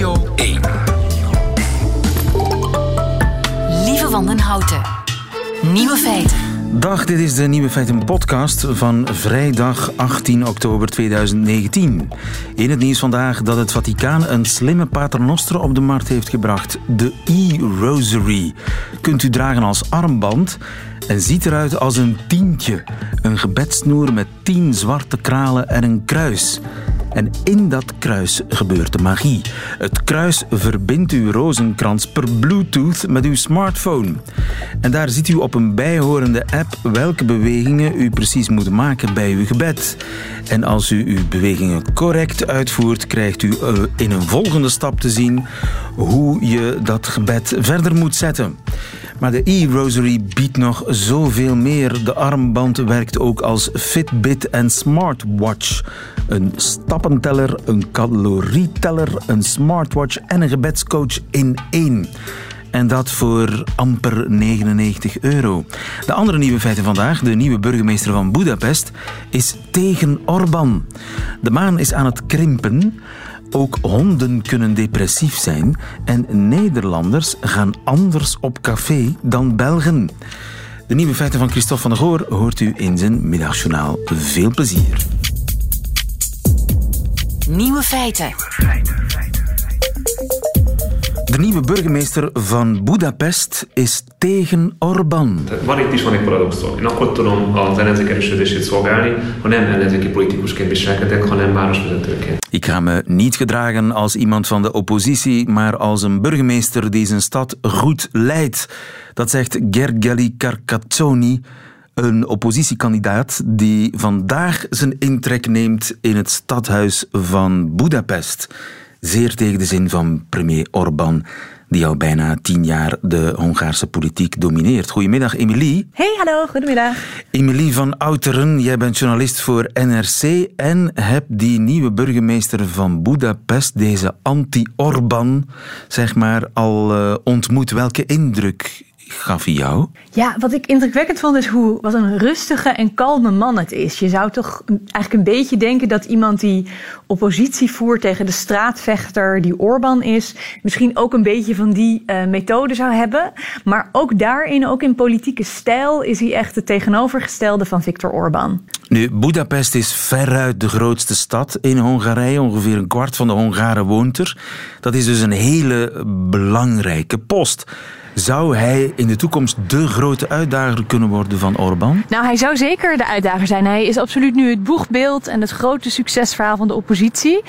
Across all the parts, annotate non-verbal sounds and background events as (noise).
Radio 1. Lieve Wandenhouten. Nieuwe feiten. Dag, dit is de Nieuwe Feiten podcast van vrijdag 18 oktober 2019. In het nieuws vandaag dat het Vaticaan een slimme paternoster op de markt heeft gebracht. De e-rosary. Kunt u dragen als armband en ziet eruit als een tientje. Een gebedsnoer met tien zwarte kralen en een kruis. En in dat kruis gebeurt de magie. Het kruis verbindt uw rozenkrans per Bluetooth met uw smartphone. En daar ziet u op een bijhorende app welke bewegingen u precies moet maken bij uw gebed. En als u uw bewegingen correct uitvoert, krijgt u eh, in een volgende stap te zien hoe je dat gebed verder moet zetten. Maar de e-rosary biedt nog zoveel meer. De armband werkt ook als Fitbit en smartwatch. Een stappenteller, een calorieteller, een smartwatch en een gebedscoach in één. En dat voor amper 99 euro. De andere nieuwe feiten vandaag. De nieuwe burgemeester van Budapest is tegen Orbán. De maan is aan het krimpen. Ook honden kunnen depressief zijn. En Nederlanders gaan anders op café dan Belgen. De nieuwe feiten van Christophe van der Goor hoort u in zijn middagjournaal. Veel plezier. Nieuwe feiten. Nieuwe burgemeester van Budapest is tegen Orbán. Van itt is van egy paradoxon. Én akkor tudom az ellenzék erősödését szolgálni, ha nem ellenzéki politikusként viselkedek, hanem városvezetőként. Ik ga me niet gedragen als iemand van de oppositie, maar als een burgemeester die zijn stad goed leidt. Dat zegt Gergely Carcazzoni, een oppositiekandidaat die vandaag zijn intrek neemt in het stadhuis van Budapest. Zeer tegen de zin van premier Orbán, die al bijna tien jaar de Hongaarse politiek domineert. Goedemiddag, Emilie. Hey, hallo, goedemiddag. Emilie van Outeren, jij bent journalist voor NRC en hebt die nieuwe burgemeester van Budapest, deze anti-Orbán, zeg maar, al uh, ontmoet. Welke indruk jou? Ja, wat ik indrukwekkend vond is hoe wat een rustige en kalme man het is. Je zou toch eigenlijk een beetje denken dat iemand die oppositie voert tegen de straatvechter die Orbán is, misschien ook een beetje van die uh, methode zou hebben. Maar ook daarin, ook in politieke stijl, is hij echt het tegenovergestelde van Viktor Orbán. Nu, Budapest is veruit de grootste stad in Hongarije. Ongeveer een kwart van de Hongaren woont er. Dat is dus een hele belangrijke post. Zou hij in de toekomst de grote uitdager kunnen worden van Orbán? Nou, hij zou zeker de uitdager zijn. Hij is absoluut nu het boegbeeld en het grote succesverhaal van de oppositie.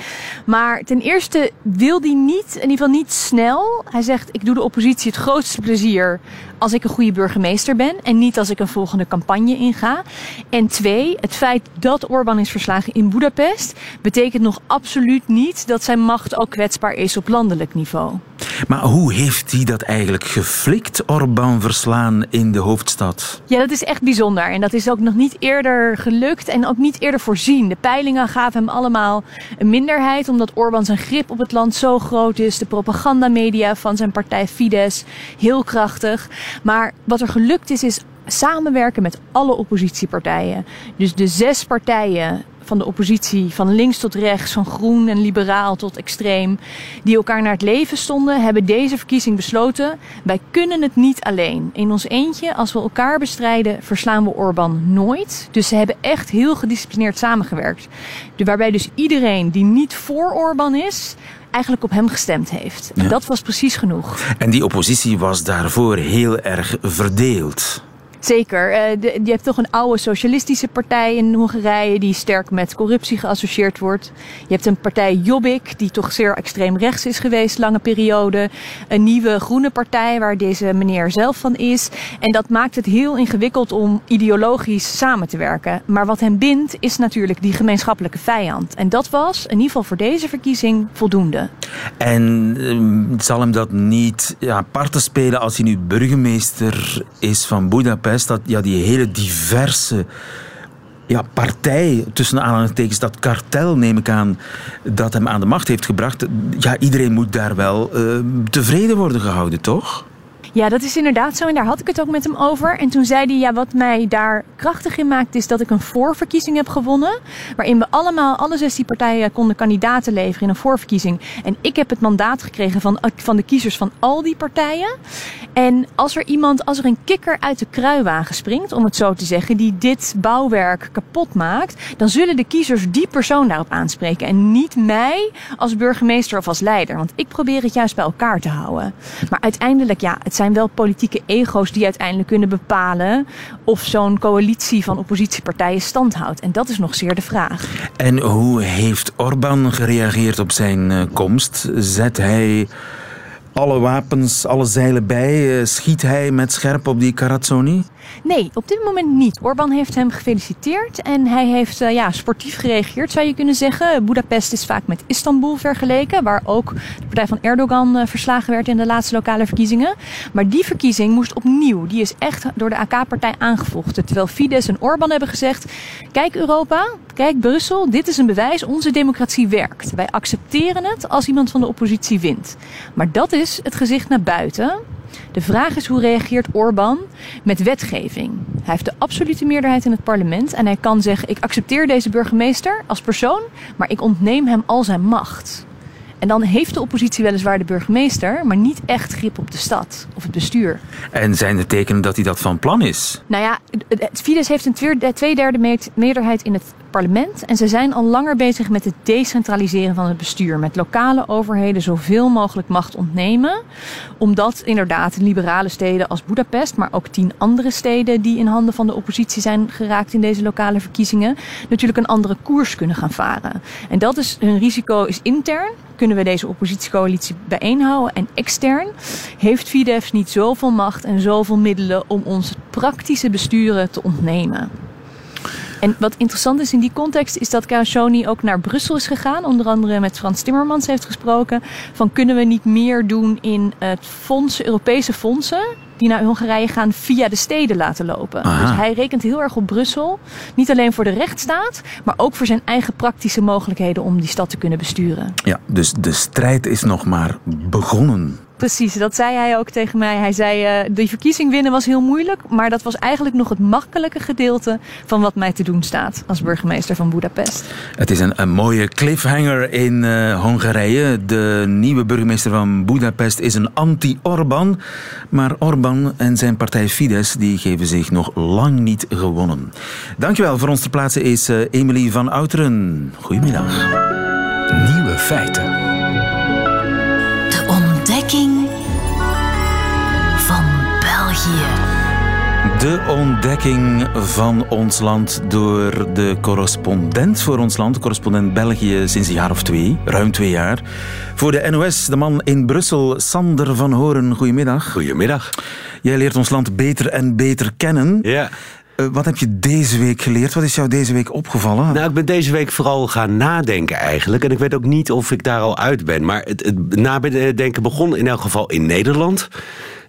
Maar ten eerste wil hij niet, in ieder geval niet snel. Hij zegt: Ik doe de oppositie het grootste plezier als ik een goede burgemeester ben en niet als ik een volgende campagne inga. En twee, het feit dat Orbán is verslagen in Budapest betekent nog absoluut niet dat zijn macht ook kwetsbaar is op landelijk niveau. Maar hoe heeft hij dat eigenlijk geflikt, Orbán verslaan in de hoofdstad? Ja, dat is echt bijzonder. En dat is ook nog niet eerder gelukt en ook niet eerder voorzien. De peilingen gaven hem allemaal een minderheid, omdat Orbán zijn grip op het land zo groot is. De propagandamedia van zijn partij Fidesz heel krachtig. Maar wat er gelukt is, is samenwerken met alle oppositiepartijen. Dus de zes partijen van de oppositie, van links tot rechts, van groen en liberaal tot extreem, die elkaar naar het leven stonden, hebben deze verkiezing besloten: wij kunnen het niet alleen. In ons eentje, als we elkaar bestrijden, verslaan we Orbán nooit. Dus ze hebben echt heel gedisciplineerd samengewerkt. Waarbij dus iedereen die niet voor Orbán is, eigenlijk op hem gestemd heeft. En dat was precies genoeg. En die oppositie was daarvoor heel erg verdeeld. Zeker. De, je hebt toch een oude socialistische partij in Hongarije die sterk met corruptie geassocieerd wordt. Je hebt een partij Jobbik die toch zeer extreem rechts is geweest lange periode. Een nieuwe groene partij waar deze meneer zelf van is. En dat maakt het heel ingewikkeld om ideologisch samen te werken. Maar wat hem bindt is natuurlijk die gemeenschappelijke vijand. En dat was in ieder geval voor deze verkiezing voldoende. En uh, zal hem dat niet ja, spelen als hij nu burgemeester is van Budapest? Dat ja, die hele diverse ja, partij, tussen aanhalingstekens, dat kartel neem ik aan, dat hem aan de macht heeft gebracht. Ja, iedereen moet daar wel uh, tevreden worden gehouden, toch? Ja, dat is inderdaad zo. En daar had ik het ook met hem over. En toen zei hij, ja, wat mij daar krachtig in maakt, is dat ik een voorverkiezing heb gewonnen. Waarin we allemaal, alle 16 partijen, konden kandidaten leveren in een voorverkiezing. En ik heb het mandaat gekregen van, van de kiezers van al die partijen. En als er iemand, als er een kikker uit de kruiwagen springt, om het zo te zeggen, die dit bouwwerk kapot maakt, dan zullen de kiezers die persoon daarop aanspreken. En niet mij als burgemeester of als leider. Want ik probeer het juist bij elkaar te houden. Maar uiteindelijk, ja, het zijn wel politieke ego's die uiteindelijk kunnen bepalen of zo'n coalitie van oppositiepartijen stand houdt. En dat is nog zeer de vraag. En hoe heeft Orbán gereageerd op zijn uh, komst? Zet hij alle wapens, alle zeilen bij? Uh, schiet hij met scherp op die Carazzoni? Nee, op dit moment niet. Orbán heeft hem gefeliciteerd en hij heeft uh, ja, sportief gereageerd, zou je kunnen zeggen. Budapest is vaak met Istanbul vergeleken, waar ook de partij van Erdogan uh, verslagen werd in de laatste lokale verkiezingen. Maar die verkiezing moest opnieuw. Die is echt door de AK-partij aangevochten. Terwijl Fidesz en Orbán hebben gezegd: Kijk Europa, kijk Brussel, dit is een bewijs, onze democratie werkt. Wij accepteren het als iemand van de oppositie wint. Maar dat is het gezicht naar buiten. De vraag is hoe reageert Orbán met wetgeving. Hij heeft de absolute meerderheid in het parlement en hij kan zeggen: ik accepteer deze burgemeester als persoon, maar ik ontneem hem al zijn macht. En dan heeft de oppositie weliswaar de burgemeester, maar niet echt grip op de stad of het bestuur. En zijn er tekenen dat hij dat van plan is? Nou ja, het Fidesz heeft een tweederde meerderheid in het parlement. En ze zijn al langer bezig met het decentraliseren van het bestuur. Met lokale overheden zoveel mogelijk macht ontnemen. Omdat inderdaad liberale steden als Budapest, maar ook tien andere steden die in handen van de oppositie zijn geraakt in deze lokale verkiezingen, natuurlijk een andere koers kunnen gaan varen. En dat is hun risico is intern. Kunnen we deze oppositiecoalitie bijeenhouden? En extern heeft Fidesz niet zoveel macht en zoveel middelen om ons praktische besturen te ontnemen. En wat interessant is in die context is dat Carasoni ook naar Brussel is gegaan. Onder andere met Frans Timmermans heeft gesproken. Van kunnen we niet meer doen in het fonds, Europese fondsen die naar Hongarije gaan via de steden laten lopen. Aha. Dus hij rekent heel erg op Brussel. Niet alleen voor de rechtsstaat, maar ook voor zijn eigen praktische mogelijkheden om die stad te kunnen besturen. Ja, dus de strijd is nog maar begonnen. Precies, dat zei hij ook tegen mij. Hij zei, uh, die verkiezing winnen was heel moeilijk, maar dat was eigenlijk nog het makkelijke gedeelte van wat mij te doen staat als burgemeester van Budapest. Het is een, een mooie cliffhanger in uh, Hongarije. De nieuwe burgemeester van Budapest is een anti-Orbán, maar Orbán en zijn partij Fidesz die geven zich nog lang niet gewonnen. Dankjewel. Voor ons ter plaatse is uh, Emilie van Outeren. Goedemiddag. Nieuwe feiten. De ontdekking van ons land door de correspondent voor ons land, correspondent België sinds een jaar of twee, ruim twee jaar. Voor de NOS, de man in Brussel, Sander van Horen. Goedemiddag. Goedemiddag. Jij leert ons land beter en beter kennen. Ja. Uh, wat heb je deze week geleerd? Wat is jou deze week opgevallen? Nou, ik ben deze week vooral gaan nadenken eigenlijk. En ik weet ook niet of ik daar al uit ben. Maar het, het nadenken begon in elk geval in Nederland.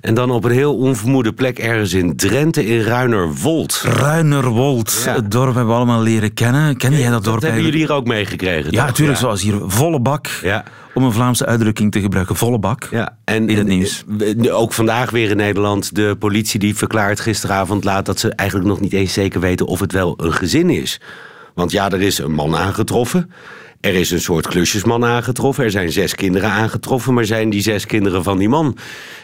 En dan op een heel onvermoede plek ergens in Drenthe, in Ruinerwold. Ruinerwold, ja. het dorp hebben we allemaal leren kennen. Ken jij dat dorp? Dat hebben jullie hier ook meegekregen, Ja, natuurlijk, ja. zoals hier volle bak. Ja. Om een Vlaamse uitdrukking te gebruiken, volle bak. Ja, en, in het nieuws. Ook vandaag weer in Nederland. De politie die verklaart gisteravond laat dat ze eigenlijk nog niet eens zeker weten of het wel een gezin is. Want ja, er is een man aangetroffen. Er is een soort klusjesman aangetroffen. Er zijn zes kinderen aangetroffen. Maar zijn die zes kinderen van die man?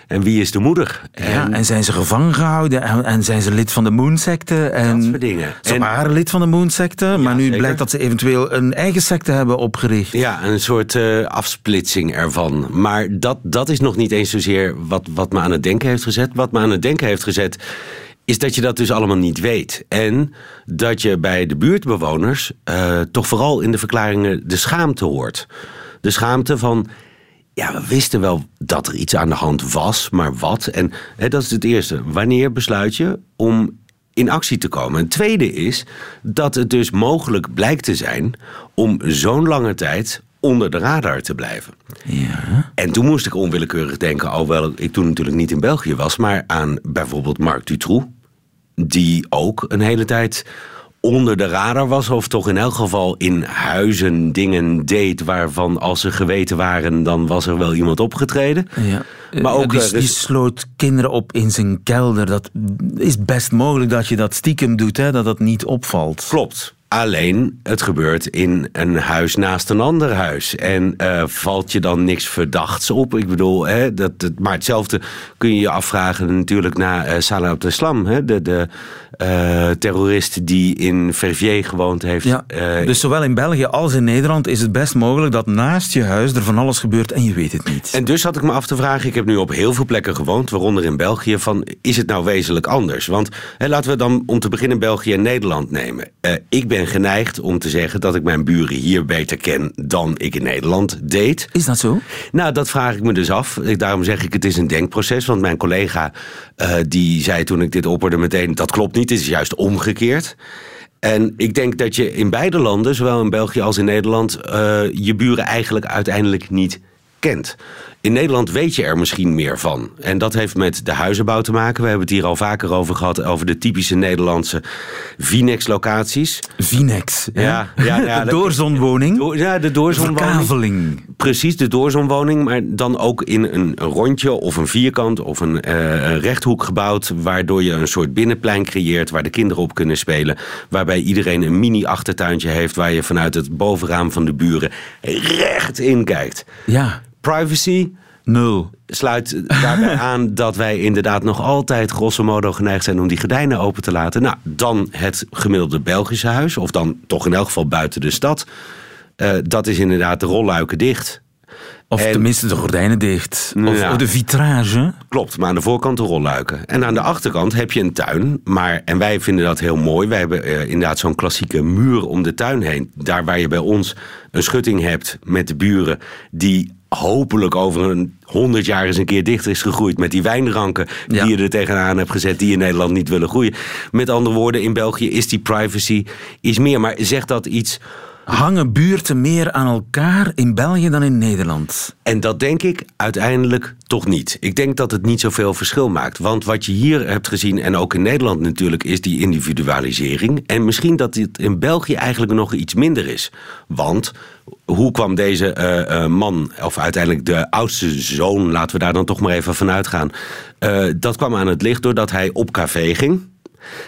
En wie is de moeder? En, ja, en zijn ze gevangen gehouden? En, en zijn ze lid van de Moonsecte? En dat soort dingen. Ze en, waren lid van de Moonsecte, ja, maar nu zeker. blijkt dat ze eventueel een eigen secte hebben opgericht. Ja, een soort uh, afsplitsing ervan. Maar dat, dat is nog niet eens zozeer wat, wat me aan het denken heeft gezet. Wat me aan het denken heeft gezet is dat je dat dus allemaal niet weet. En dat je bij de buurtbewoners uh, toch vooral in de verklaringen de schaamte hoort. De schaamte van, ja, we wisten wel dat er iets aan de hand was, maar wat? En hè, dat is het eerste. Wanneer besluit je om in actie te komen? Het tweede is dat het dus mogelijk blijkt te zijn om zo'n lange tijd onder de radar te blijven. Ja. En toen moest ik onwillekeurig denken, alhoewel ik toen natuurlijk niet in België was, maar aan bijvoorbeeld Marc Dutroux, die ook een hele tijd onder de radar was, of toch in elk geval in huizen dingen deed waarvan als ze geweten waren, dan was er wel iemand opgetreden. Ja. Maar ook, die, eh, die sloot kinderen op in zijn kelder. Dat is best mogelijk dat je dat stiekem doet, hè, dat dat niet opvalt. Klopt. Alleen, het gebeurt in een huis naast een ander huis. En eh, valt je dan niks verdachts op? Ik bedoel, hè, dat, dat, maar hetzelfde kun je je afvragen natuurlijk na eh Salah Abdeslam. Hè, de de eh, terrorist die in Verviers gewoond heeft. Ja, dus zowel in België als in Nederland is het best mogelijk dat naast je huis er van alles gebeurt en je weet het niet. En dus had ik me af te vragen, ik heb nu op heel veel plekken gewoond, waaronder in België, van is het nou wezenlijk anders? Want hè, laten we dan om te beginnen België en Nederland nemen. Ik ben geneigd om te zeggen dat ik mijn buren hier beter ken dan ik in Nederland deed. Is dat zo? Nou, dat vraag ik me dus af. Daarom zeg ik, het is een denkproces. Want mijn collega eh, die zei toen ik dit opperde meteen... dat klopt niet, het is juist omgekeerd. En ik denk dat je in beide landen, zowel in België als in Nederland... eh, je buren eigenlijk uiteindelijk niet kent. In Nederland weet je er misschien meer van. En dat heeft met de huizenbouw te maken. We hebben het hier al vaker over gehad... over de typische Nederlandse Vinex-locaties. Vinex. hè? Ja, ja, ja, (laughs) de doorzonwoning. Door- ja, de doorzonwoning. Verkaveling. Precies, de doorzonwoning, maar dan ook in een, rondje of een vierkant of een, eh, een rechthoek gebouwd, waardoor je een soort binnenplein creëert waar de kinderen op kunnen spelen, waarbij iedereen een mini achtertuintje heeft waar je vanuit het bovenraam van de buren recht in kijkt. Ja, Privacy nul. sluit daarbij (laughs) aan dat wij inderdaad nog altijd grosso modo geneigd zijn om die gordijnen open te laten. Nou, dan het gemiddelde Belgische huis, of dan toch in elk geval buiten de stad. Eh, dat is inderdaad de rolluiken dicht. Of En- tenminste de gordijnen dicht. Of de vitrage. Klopt, maar aan de voorkant de rolluiken. En aan de achterkant heb je een tuin. Maar, en wij vinden dat heel mooi. Wij hebben eh, inderdaad zo'n klassieke muur om de tuin heen. Daar waar je bij ons een schutting hebt met de buren... die hopelijk over een honderd jaar eens een keer dicht is gegroeid... met die wijnranken Ja. die je er tegenaan hebt gezet... die in Nederland niet willen groeien. Met andere woorden, in België is die privacy iets meer. Maar zegt dat iets... Hangen buurten meer aan elkaar in België dan in Nederland? En dat denk ik uiteindelijk toch niet. Ik denk dat het niet zoveel verschil maakt. Want wat je hier hebt gezien, en ook in Nederland natuurlijk, is die individualisering. En misschien dat dit in België eigenlijk nog iets minder is. Want hoe kwam deze eh, eh, man, of uiteindelijk de oudste zoon, laten we daar dan toch maar even vanuit gaan. eh, dat kwam aan het licht doordat hij op café ging.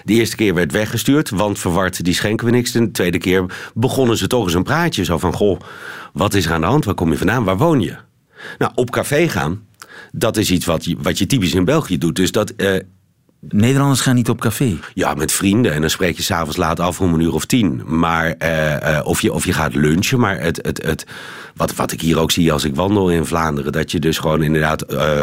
De eerste keer werd weggestuurd, want verward, die schenken we niks. De tweede keer begonnen ze toch eens een praatje. Zo van, goh, wat is er aan de hand? Waar kom je vandaan? Waar woon je? Nou, op café gaan, dat is iets wat je, wat je typisch in België doet. Dus dat, eh, Nederlanders gaan niet op café. ja, met vrienden. En dan spreek je s'avonds laat af om een uur of tien. Maar, eh, eh, of, je, of je gaat lunchen. Maar het, het, het, wat, wat ik hier ook zie als ik wandel in Vlaanderen. Dat je dus gewoon inderdaad eh,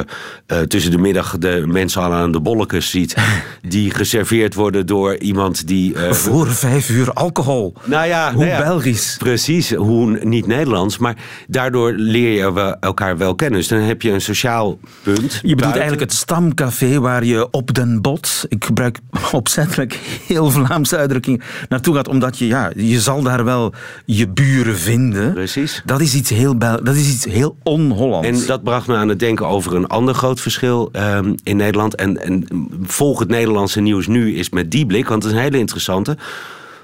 tussen de middag de mensen al aan de bolletjes ziet. (laughs) die geserveerd worden door iemand die... Voor vijf uur alcohol. nou ja, Hoe nou ja, Belgisch. Precies, hoe niet Nederlands. Maar daardoor leer je elkaar wel kennen. Dus dan heb je een sociaal punt. Je bedoelt buiten. eigenlijk het stamcafé waar je op den ik gebruik opzettelijk heel Vlaamse uitdrukking, naartoe gaat. Omdat je, ja, je zal daar wel je buren vinden. Precies. Dat is iets heel, dat is iets heel on-Hollands. En dat bracht me aan het denken over een ander groot verschil ehm, in Nederland. En, en volg het Nederlandse nieuws nu is met die blik, want het is een hele interessante.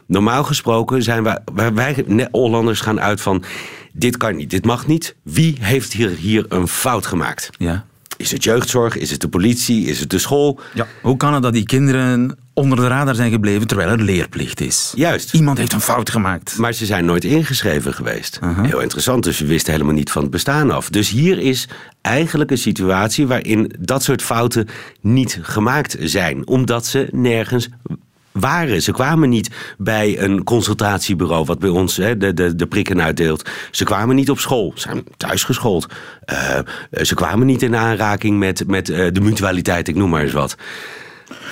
Normaal gesproken zijn wij, wij, wij Hollanders gaan uit van... dit kan niet, dit mag niet. Wie heeft hier, hier een fout gemaakt? Ja. Is het jeugdzorg? Is het de politie? Is het de school? Ja. Hoe kan het dat die kinderen onder de radar zijn gebleven terwijl er leerplicht is? Juist. Iemand heeft een fout gemaakt. Maar ze zijn nooit ingeschreven geweest. Heel interessant, dus ze wisten helemaal niet van het bestaan af. Dus hier is eigenlijk een situatie waarin dat soort fouten niet gemaakt zijn. Omdat ze nergens waren. Ze kwamen niet bij een consultatiebureau, wat bij ons hè, de, de, de prikken uitdeelt. Ze kwamen niet op school, ze zijn thuisgeschoold. Eh, ze kwamen niet in aanraking met, met eh, de mutualiteit, ik noem maar eens wat.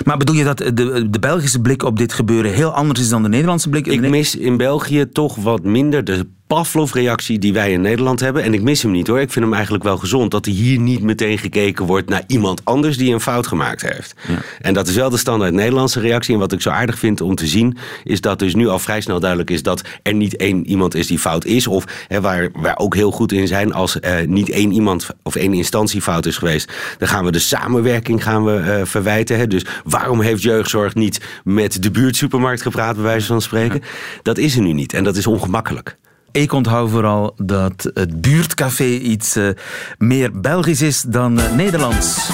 Maar bedoel je dat de, de Belgische blik op dit gebeuren heel anders is dan de Nederlandse blik? Ik mis in België toch wat minder de Pavlov-reactie die wij in Nederland hebben. En ik mis hem niet hoor. Ik vind hem eigenlijk wel gezond. Dat er hier niet meteen gekeken wordt naar iemand anders die een fout gemaakt heeft. En dat is wel de standaard Nederlandse reactie. En wat ik zo aardig vind om te zien, is dat dus nu al vrij snel duidelijk is dat er niet één iemand is die fout is. Of hè, waar wij ook heel goed in zijn, als eh, niet één iemand of één instantie fout is geweest, dan gaan we de samenwerking gaan we, eh, verwijten. Hè. Dus waarom heeft jeugdzorg niet met de buurtsupermarkt gepraat, bij wijze van spreken? Dat is er nu niet en dat is ongemakkelijk. Ik onthoud vooral dat het buurtcafé iets uh, meer Belgisch is dan uh, Nederlands.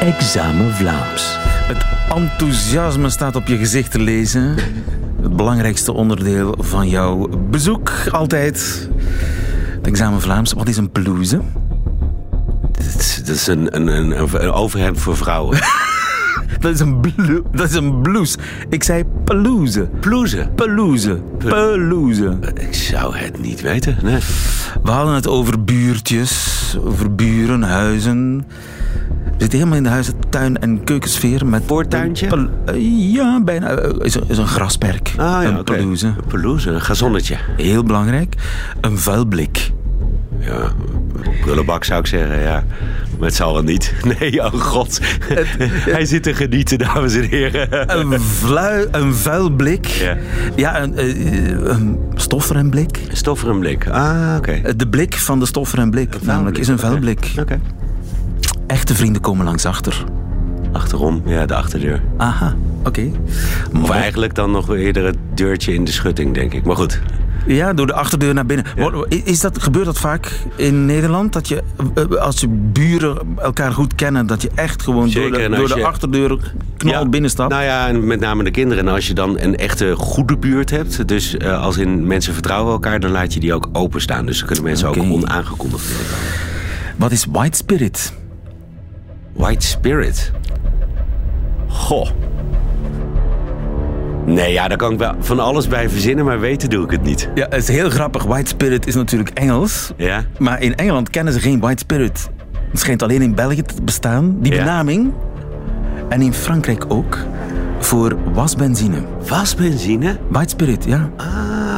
Examen Vlaams. Het enthousiasme staat op je gezicht te lezen. Het belangrijkste onderdeel van jouw bezoek altijd. Het examen Vlaams. Wat is een Dat is een, een, een, een overhemd voor vrouwen. (laughs) dat, is een blu dat is een blouse. Ik zei pelouse. Pelouse? Pelouse. Pelouse. Ik zou het niet weten, nee. We hadden het over buurtjes, over buren, huizen. We zitten helemaal in de huizen, tuin- en keukensfeer. Met Voortuintje? Ja, bijna. Is een, is een grasperk. Ah, ja, een okay. pelouse. Een pelouse, een gazonnetje. Heel belangrijk. Een vuilblik. Ja, prullenbak zou ik zeggen, ja. Maar het zal wel niet. (laughs) Nee, oh god. (laughs) Hij zit te genieten, dames en heren. Een, vlu, een vuilblik. Ja, ja een, een stofferenblik. Een stofferenblik, ah, oké. Okay. De blik van de stofferenblik, namelijk, is een vuilblik. Oké. Okay. Echte vrienden komen langs achter. Achterom, ja, de achterdeur. Aha, oké. Okay. Of eigenlijk dan nog eerder het deurtje in de schutting, denk ik. Maar goed. Ja, door de achterdeur naar binnen. Ja. Is dat, gebeurt dat vaak in Nederland? Dat je, als je buren elkaar goed kennen, dat je echt gewoon Zeker, door de, door de je, achterdeur knal ja, binnenstapt? Nou ja, en met name de kinderen. En als je dan een echte goede buurt hebt, dus uh, als in mensen vertrouwen elkaar, dan laat je die ook openstaan. Dus dan kunnen mensen okay. ook onaangekondigd worden. Wat is White Spirit? White Spirit? Goh. Nee, ja, daar kan ik wel van alles bij verzinnen, maar weten doe ik het niet. Ja, het is heel grappig. White Spirit is natuurlijk Engels. Ja. Maar in Engeland kennen ze geen White Spirit. Het schijnt alleen in België te bestaan, die ja. benaming. En in Frankrijk ook. Voor wasbenzine. Wasbenzine? White Spirit, ja. Ah,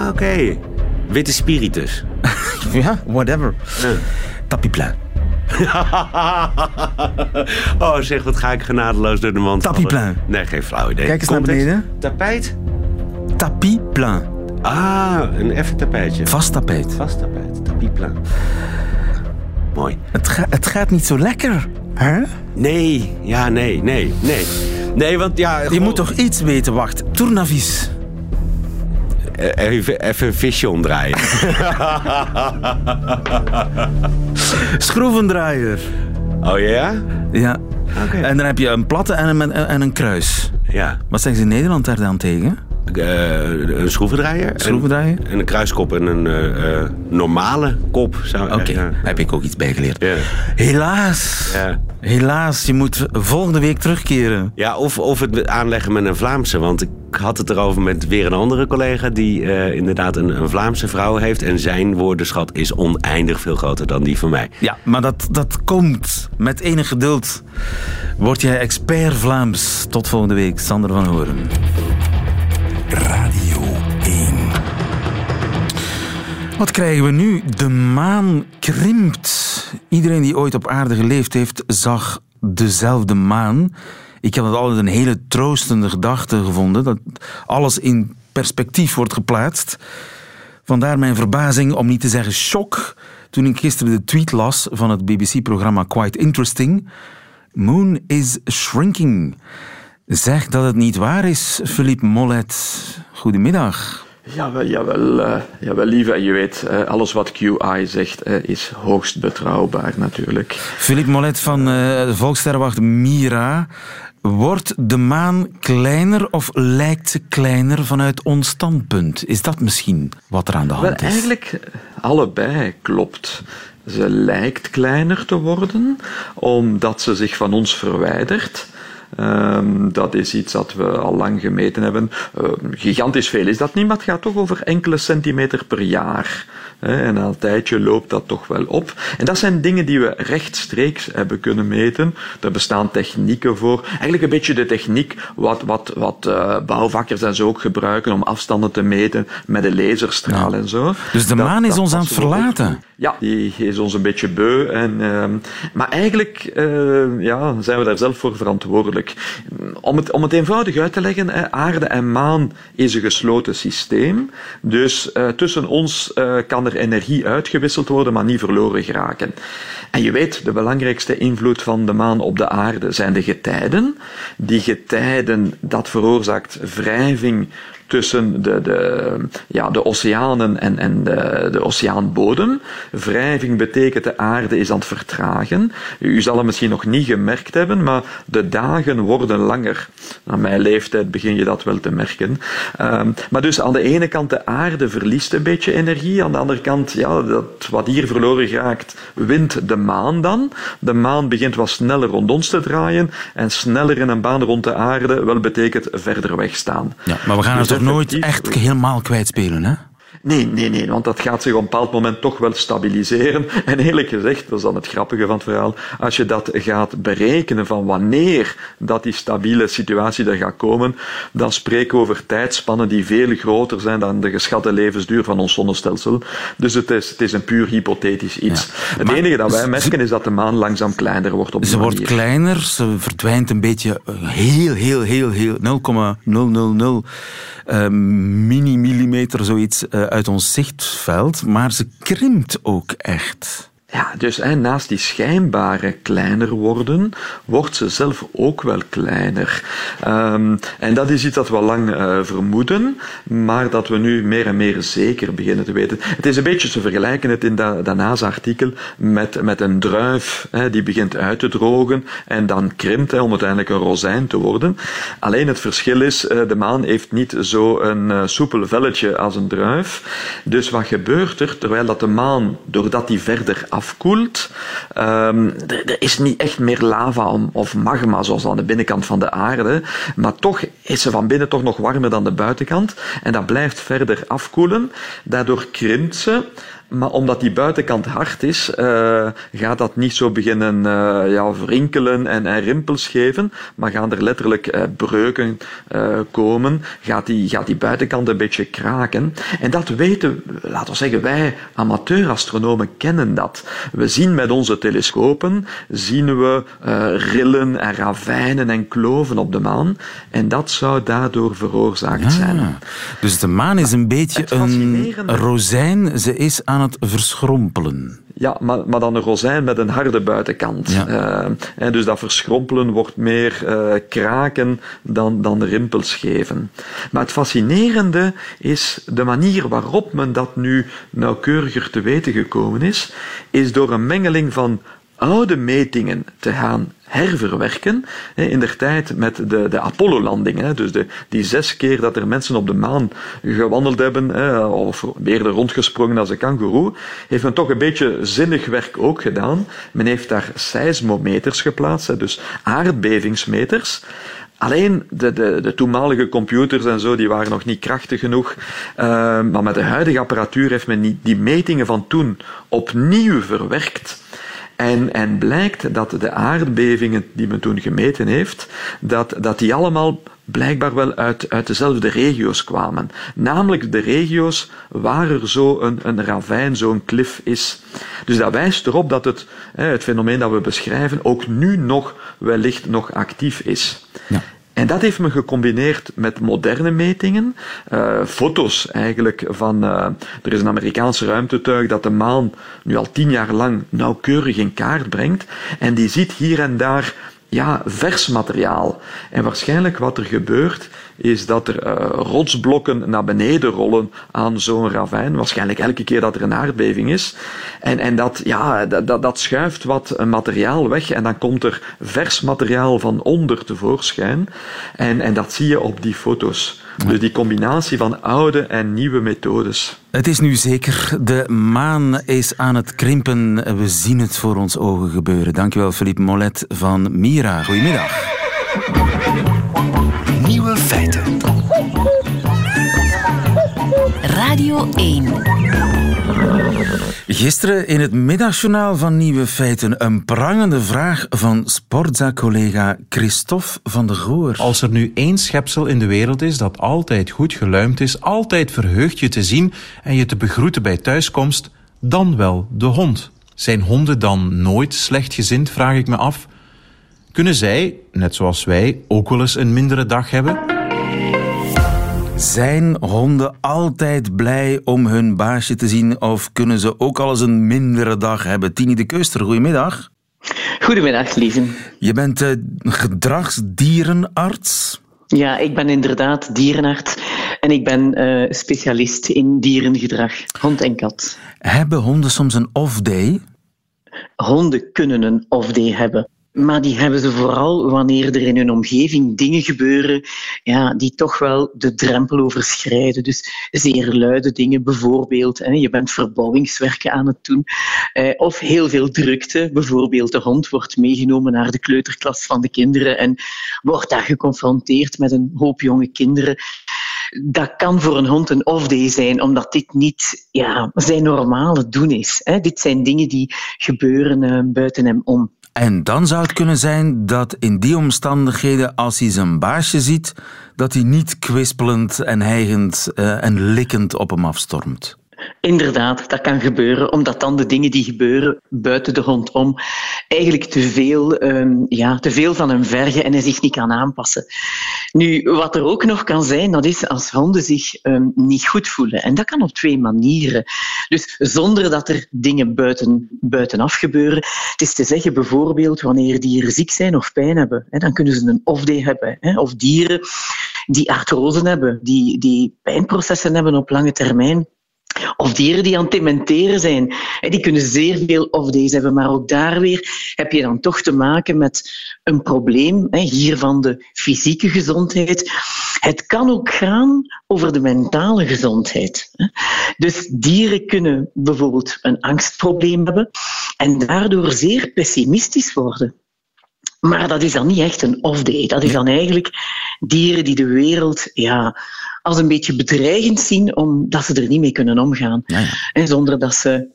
oké. Okay. Witte spiritus. (laughs) ja, whatever. Tapiplein. (laughs) oh zeg, wat ga ik genadeloos door de mand Tapiplein. Nee, geen flauw idee. Kijk eens naar beneden. Tapijt? Tapiplein. Ah, een even tapijtje. Vast tapijt. Vast tapijt, tapiplein. Mooi. Het, ga, het gaat niet zo lekker, hè? Nee, ja, nee, nee, nee. Nee, want ja... Je moet toch iets weten, wacht. Tournavis. Even, even een visje omdraaien. (laughs) (laughs) (laughs) Schroevendraaier. Oh ja? Ja. Okay. En dan heb je een platte en een, en een kruis. Ja. Wat zeggen ze in Nederland daar dan tegen? Uh, een schroevendraaier. schroevendraaier. En, en, een kruiskop en een uh, uh, normale kop. Oké, okay. ja. heb ik ook iets bijgeleerd. Ja. Helaas. Ja. Helaas, je moet volgende week terugkeren. Ja, of, of het aanleggen met een Vlaamse. Want ik had het erover met weer een andere collega... die inderdaad een, een, Vlaamse vrouw heeft. En zijn woordenschat is oneindig veel groter dan die van mij. Ja, maar dat, dat komt. Met enig geduld word jij expert Vlaams. Tot volgende week, Sander van Horen. Radio 1. Wat krijgen we nu? De maan krimpt. Iedereen die ooit op aarde geleefd heeft, zag dezelfde maan. Ik heb het altijd een hele troostende gedachte gevonden. Dat alles in perspectief wordt geplaatst. Vandaar mijn verbazing, om niet te zeggen shock, toen ik gisteren de tweet las van het BBC-programma Quite Interesting. Moon is shrinking. Zeg dat het niet waar is, Philippe Mollet. Goedemiddag. Jawel, jawel, uh, jawel lieve. Je weet, uh, alles wat QI zegt uh, is hoogst betrouwbaar natuurlijk. Philippe Mollet van de Volkssterrenwacht Mira. Wordt de maan kleiner of lijkt ze kleiner vanuit ons standpunt? Is dat misschien wat er aan de hand Wel, is? Eigenlijk allebei klopt. Ze lijkt kleiner te worden omdat ze zich van ons verwijdert. Um, dat is iets dat we al lang gemeten hebben. Uh, gigantisch veel is dat niet, maar het gaat toch over enkele centimeter per jaar. En na een tijdje loopt dat toch wel op. En dat zijn dingen die we rechtstreeks hebben kunnen meten. Er bestaan technieken voor. Eigenlijk een beetje de techniek wat, wat, wat uh, bouwvakkers en zo ook gebruiken om afstanden te meten met een laserstraal ja. en zo. Dus de maan is ons aan het verlaten? Ja, die is ons een beetje beu. En, uh, maar eigenlijk uh, ja, zijn we daar zelf voor verantwoordelijk. Om het, om het eenvoudig uit te leggen, aarde en maan is een gesloten systeem. Dus uh, tussen ons uh, kan er energie uitgewisseld worden, maar niet verloren geraken. En je weet, de belangrijkste invloed van de maan op de aarde zijn de getijden. Die getijden, dat veroorzaakt wrijving tussen de, de, ja, de oceanen en, en de, de oceaanbodem. Wrijving betekent de aarde is aan het vertragen. U zal het misschien nog niet gemerkt hebben, maar de dagen worden langer. Aan mijn leeftijd begin je dat wel te merken. Um, maar dus aan de ene kant de aarde verliest een beetje energie, aan de andere kant, ja, dat wat hier verloren geraakt, wint de maan dan. De maan begint wat sneller rond ons te draaien en sneller in een baan rond de aarde wel betekent verder wegstaan. Ja, maar we gaan dus toch nooit echt helemaal kwijtspelen, hè? Nee, nee, nee, want dat gaat zich op een bepaald moment toch wel stabiliseren. En eerlijk gezegd, dat is dan het grappige van het verhaal, als je dat gaat berekenen van wanneer dat die stabiele situatie er gaat komen, dan spreken we over tijdspannen die veel groter zijn dan de geschatte levensduur van ons zonnestelsel. Dus het is, het is een puur hypothetisch iets. het enige dat wij merken is dat de maan langzaam kleiner wordt op Ze wordt kleiner, ze verdwijnt een beetje heel, heel, heel, heel 0,000 uh, mini-millimeter zoiets uh, uit ons zichtveld, maar ze krimpt ook echt. Ja, dus hè, naast die schijnbare kleiner worden, wordt ze zelf ook wel kleiner. Um, en dat is iets dat we lang uh, vermoeden, maar dat we nu meer en meer zeker beginnen te weten. Het is een beetje, te vergelijken het in dat, NASA-artikel met, met een druif hè, die begint uit te drogen en dan krimpt hè, om uiteindelijk een rozijn te worden. Alleen het verschil is, uh, de maan heeft niet zo een uh, soepel velletje als een druif. Dus wat gebeurt er, terwijl dat de maan, doordat die verder afkoelt. Um, er, is niet echt meer lava of magma zoals aan de binnenkant van de aarde, maar toch is ze van binnen toch nog warmer dan de buitenkant en dat blijft verder afkoelen. Daardoor krimpt ze. Maar omdat die buitenkant hard is, uh, gaat dat niet zo beginnen uh, ja, wrinkelen en, en, rimpels geven, maar gaan er letterlijk uh, breuken komen, gaat die, gaat die buitenkant een beetje kraken. En dat weten, laten we zeggen, wij amateurastronomen kennen dat. We zien met onze telescopen, zien we rillen en ravijnen en kloven op de maan, en dat zou daardoor veroorzaakt ja. zijn. Dus de maan is een beetje een rozijn, ze is aan het verschrompelen. Ja, maar, maar dan een rozijn met een harde buitenkant. Ja. Uh, en dus dat verschrompelen wordt meer uh, kraken dan, dan rimpels geven. Maar het fascinerende is de manier waarop men dat nu nauwkeuriger te weten gekomen is, is door een mengeling van oude metingen te gaan herverwerken. In der tijd met de, de Apollo-landingen, dus de, die zes keer dat er mensen op de maan gewandeld hebben, of eerder rondgesprongen als een kangoeroe, heeft men toch een beetje zinnig werk ook gedaan. Men heeft daar seismometers geplaatst, dus aardbevingsmeters. Alleen de, de, de, toenmalige computers en zo, die waren nog niet krachtig genoeg. Uh, maar met de huidige apparatuur heeft men die metingen van toen opnieuw verwerkt. En, en blijkt dat de aardbevingen die men toen gemeten heeft, dat, dat die allemaal blijkbaar wel uit, uit dezelfde regio's kwamen. Namelijk de regio's waar er zo een, een ravijn, zo'n klif is. Dus dat wijst erop dat het, het fenomeen dat we beschrijven ook nu nog wellicht nog actief is. Ja. En dat heeft men gecombineerd met moderne metingen, uh, foto's eigenlijk van. Uh, er is een Amerikaanse ruimtetuig dat de maan nu al tien jaar lang nauwkeurig in kaart brengt. En die ziet hier en daar ja, vers materiaal. En waarschijnlijk wat er gebeurt, is dat er uh, rotsblokken naar beneden rollen aan zo'n ravijn. Waarschijnlijk elke keer dat er een aardbeving is. En, en dat, ja, dat, dat schuift wat materiaal weg en dan komt er vers materiaal van onder tevoorschijn. En, en dat zie je op die foto's. Dus die combinatie van oude en nieuwe methodes. Het is nu zeker. De maan is aan het krimpen. We zien het voor ons ogen gebeuren. Dankjewel, Philippe Mollet van Mira. Goedemiddag. Nieuwe feiten. Radio 1. Gisteren in het middagjournaal van Nieuwe Feiten een prangende vraag van Sportza-collega Christophe van de Goor. Als er nu één schepsel in de wereld is dat altijd goed geluimd is, altijd verheugd je te zien en je te begroeten bij thuiskomst, dan wel de hond. Zijn honden dan nooit slechtgezind, vraag ik me af. Kunnen zij, net zoals wij, ook wel eens een mindere dag hebben? Zijn honden altijd blij om hun baasje te zien of kunnen ze ook al eens een mindere dag hebben? Tini de Keuster, goedemiddag. Goedemiddag, lieve. Je bent uh, gedragsdierenarts. Ja, ik ben inderdaad dierenarts en ik ben uh, specialist in dierengedrag, hond en kat. Hebben honden soms een off-day? Honden kunnen een off-day hebben. Maar die hebben ze vooral wanneer er in hun omgeving dingen gebeuren ja, die toch wel de drempel overschrijden. Dus zeer luide dingen, bijvoorbeeld. Hè, je bent verbouwingswerken aan het doen. Eh, of heel veel drukte. Bijvoorbeeld de hond wordt meegenomen naar de kleuterklas van de kinderen en wordt daar geconfronteerd met een hoop jonge kinderen dat kan voor een hond een off-day zijn, omdat dit niet ja, zijn normale doen is. Dit zijn dingen die gebeuren uh, buiten hem om. En dan zou het kunnen zijn dat in die omstandigheden, als hij zijn baasje ziet, dat hij niet kwispelend en hijgend uh, en likkend op hem afstormt. Inderdaad, dat kan gebeuren, omdat dan de dingen die gebeuren buiten de hond om eigenlijk te veel, um, ja, te veel van hem vergen en hij zich niet kan aanpassen. Nu, wat er ook nog kan zijn, dat is als honden zich um, niet goed voelen. En dat kan op twee manieren. Dus zonder dat er dingen buiten, buitenaf gebeuren. Het is te zeggen, bijvoorbeeld, wanneer dieren ziek zijn of pijn hebben, hè, dan kunnen ze een off-day hebben. Hè, of dieren die artrose hebben, die, die pijnprocessen hebben op lange termijn of dieren die aan het dementeren zijn. Die kunnen zeer veel off-days hebben, maar ook daar weer heb je dan toch te maken met een probleem, hier van de fysieke gezondheid. Het kan ook gaan over de mentale gezondheid. Dus dieren kunnen bijvoorbeeld een angstprobleem hebben en daardoor zeer pessimistisch worden. Maar dat is dan niet echt een off-day. Dat is dan eigenlijk dieren die de wereld ja, als een beetje bedreigend zien, omdat ze er niet mee kunnen omgaan. Ja, ja. En zonder dat ze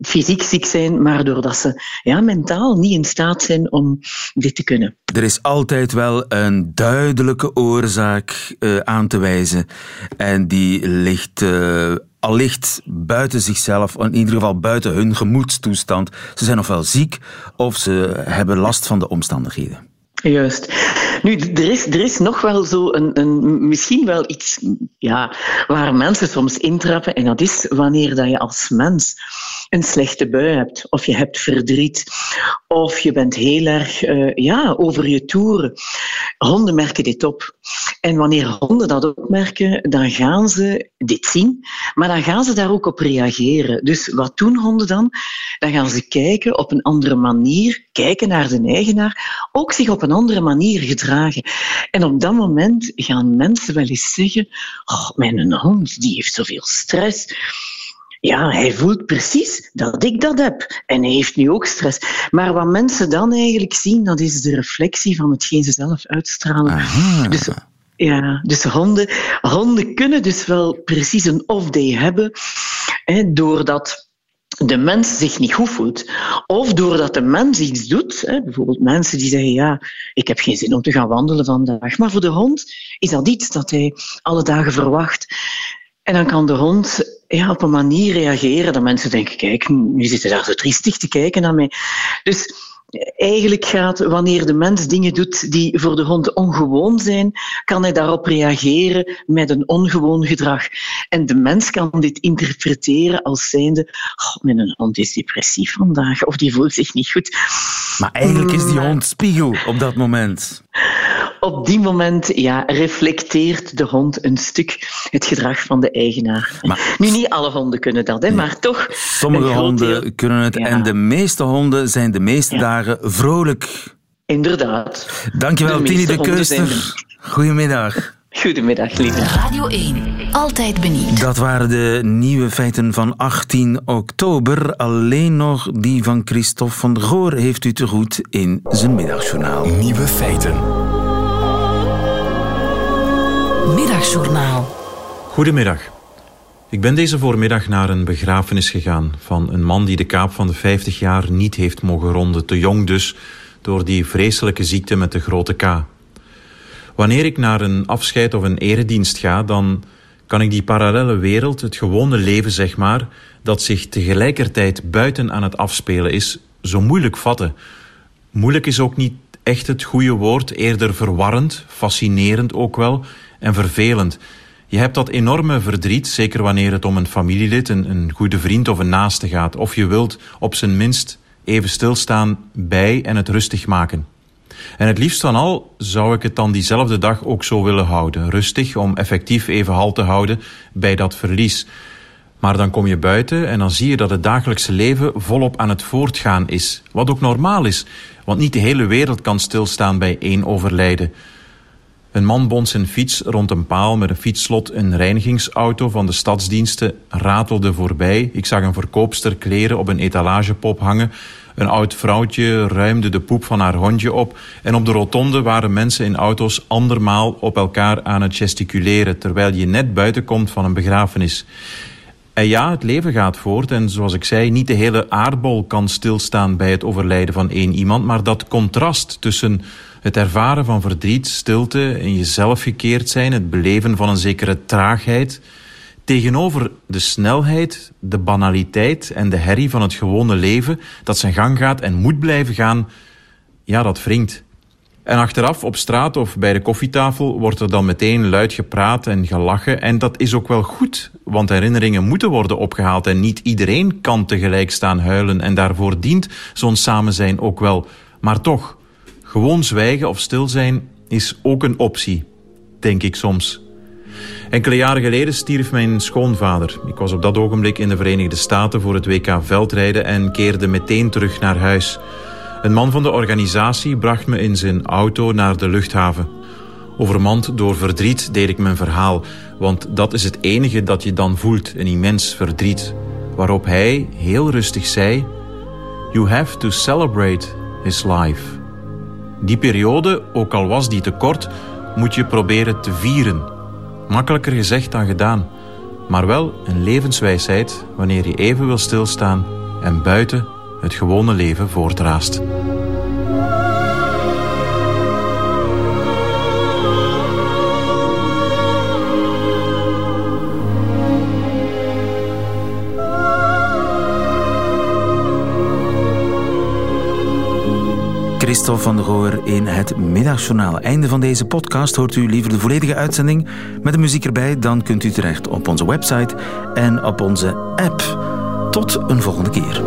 fysiek ziek zijn, maar doordat ze ja, mentaal niet in staat zijn om dit te kunnen. Er is altijd wel een duidelijke oorzaak uh, aan te wijzen. En die ligt uh, allicht buiten zichzelf, in ieder geval buiten hun gemoedstoestand. Ze zijn ofwel ziek of ze hebben last van de omstandigheden. Juist. Nu, er is, er is nog wel zo een, een, misschien wel iets ja, waar mensen soms intrappen. En dat is wanneer dat je als mens een slechte bui hebt, of je hebt verdriet, of je bent heel erg uh, ja, over je toeren. Honden merken dit op. En wanneer honden dat opmerken, dan gaan ze dit zien, maar dan gaan ze daar ook op reageren. Dus wat doen honden dan? Dan gaan ze kijken op een andere manier, kijken naar de eigenaar, ook zich op een andere manier gedragen. En op dat moment gaan mensen wel eens zeggen: oh, Mijn hond die heeft zoveel stress. Ja, hij voelt precies dat ik dat heb. En hij heeft nu ook stress. Maar wat mensen dan eigenlijk zien, dat is de reflectie van hetgeen ze zelf uitstralen. Aha. Dus ja, dus honden, honden kunnen dus wel precies een off-day hebben, hè, doordat de mens zich niet goed voelt. Of doordat de mens iets doet. Hè, bijvoorbeeld mensen die zeggen, ja, ik heb geen zin om te gaan wandelen vandaag. Maar voor de hond is dat iets dat hij alle dagen verwacht. En dan kan de hond ja, op een manier reageren dat mensen denken, kijk, nu zitten daar zo triestig te kijken naar mij. Dus eigenlijk gaat, wanneer de mens dingen doet die voor de hond ongewoon zijn, kan hij daarop reageren met een ongewoon gedrag. En de mens kan dit interpreteren als zijnde, oh, mijn hond is depressief vandaag, of die voelt zich niet goed. Maar eigenlijk is die hond spiegel op dat moment. Op die moment ja, reflecteert de hond een stuk het gedrag van de eigenaar. Maar, nu, niet alle honden kunnen dat, hè, maar toch... Sommige honden deel... kunnen het ja. en de meeste honden zijn de meeste ja. dagen vrolijk. Inderdaad. Dankjewel, Tini de Keuster. De... Goedemiddag. Goedemiddag, lieve. Radio 1, altijd benieuwd. Dat waren de nieuwe feiten van 18 oktober. Alleen nog die van Christophe van der Goor heeft u te goed in zijn middagjournaal. Nieuwe feiten. Middagjournaal. Goedemiddag. Ik ben deze voormiddag naar een begrafenis gegaan van een man die de kaap van de 50 jaar niet heeft mogen ronden, te jong dus, door die vreselijke ziekte met de grote K. Wanneer ik naar een afscheid of een eredienst ga, dan kan ik die parallele wereld, het gewone leven zeg maar, dat zich tegelijkertijd buiten aan het afspelen is, zo moeilijk vatten. Moeilijk is ook niet echt het goede woord, eerder verwarrend, fascinerend ook wel en vervelend. Je hebt dat enorme verdriet, zeker wanneer het om een familielid, een, een goede vriend of een naaste gaat. Of je wilt op zijn minst even stilstaan bij en het rustig maken. En het liefst van al zou ik het dan diezelfde dag ook zo willen houden. Rustig, om effectief even halt te houden bij dat verlies. Maar dan kom je buiten en dan zie je dat het dagelijkse leven volop aan het voortgaan is. Wat ook normaal is, want niet de hele wereld kan stilstaan bij één overlijden. Een man bond zijn fiets rond een paal met een fietsslot. Een reinigingsauto van de stadsdiensten ratelde voorbij. Ik zag een verkoopster kleren op een etalagepop hangen. Een oud vrouwtje ruimde de poep van haar hondje op. En op de rotonde waren mensen in auto's andermaal op elkaar aan het gesticuleren, terwijl je net buiten komt van een begrafenis. En ja, het leven gaat voort en zoals ik zei, niet de hele aardbol kan stilstaan bij het overlijden van één iemand, maar dat contrast tussen het ervaren van verdriet, stilte, in jezelf gekeerd zijn, het beleven van een zekere traagheid, tegenover de snelheid, de banaliteit en de herrie van het gewone leven dat zijn gang gaat en moet blijven gaan, ja, dat wringt. En achteraf op straat of bij de koffietafel wordt er dan meteen luid gepraat en gelachen. En dat is ook wel goed, want herinneringen moeten worden opgehaald en niet iedereen kan tegelijk staan huilen. En daarvoor dient zo'n samen zijn ook wel. Maar toch, gewoon zwijgen of stil zijn is ook een optie, denk ik soms. Enkele jaren geleden stierf mijn schoonvader. Ik was op dat ogenblik in de Verenigde Staten voor het WK veldrijden en keerde meteen terug naar huis. Een man van de organisatie bracht me in zijn auto naar de luchthaven. Overmand door verdriet deed ik mijn verhaal, want dat is het enige dat je dan voelt, een immens verdriet. Waarop hij heel rustig zei: You have to celebrate his life. Die periode, ook al was die te kort, moet je proberen te vieren. Makkelijker gezegd dan gedaan, maar wel een levenswijsheid wanneer je even wil stilstaan en buiten het gewone leven voortraast. Christophe van der Goor in het Middagjournaal. Einde van deze podcast. Hoort u liever de volledige uitzending met de muziek erbij? Dan kunt u terecht op onze website en op onze app. Tot een volgende keer.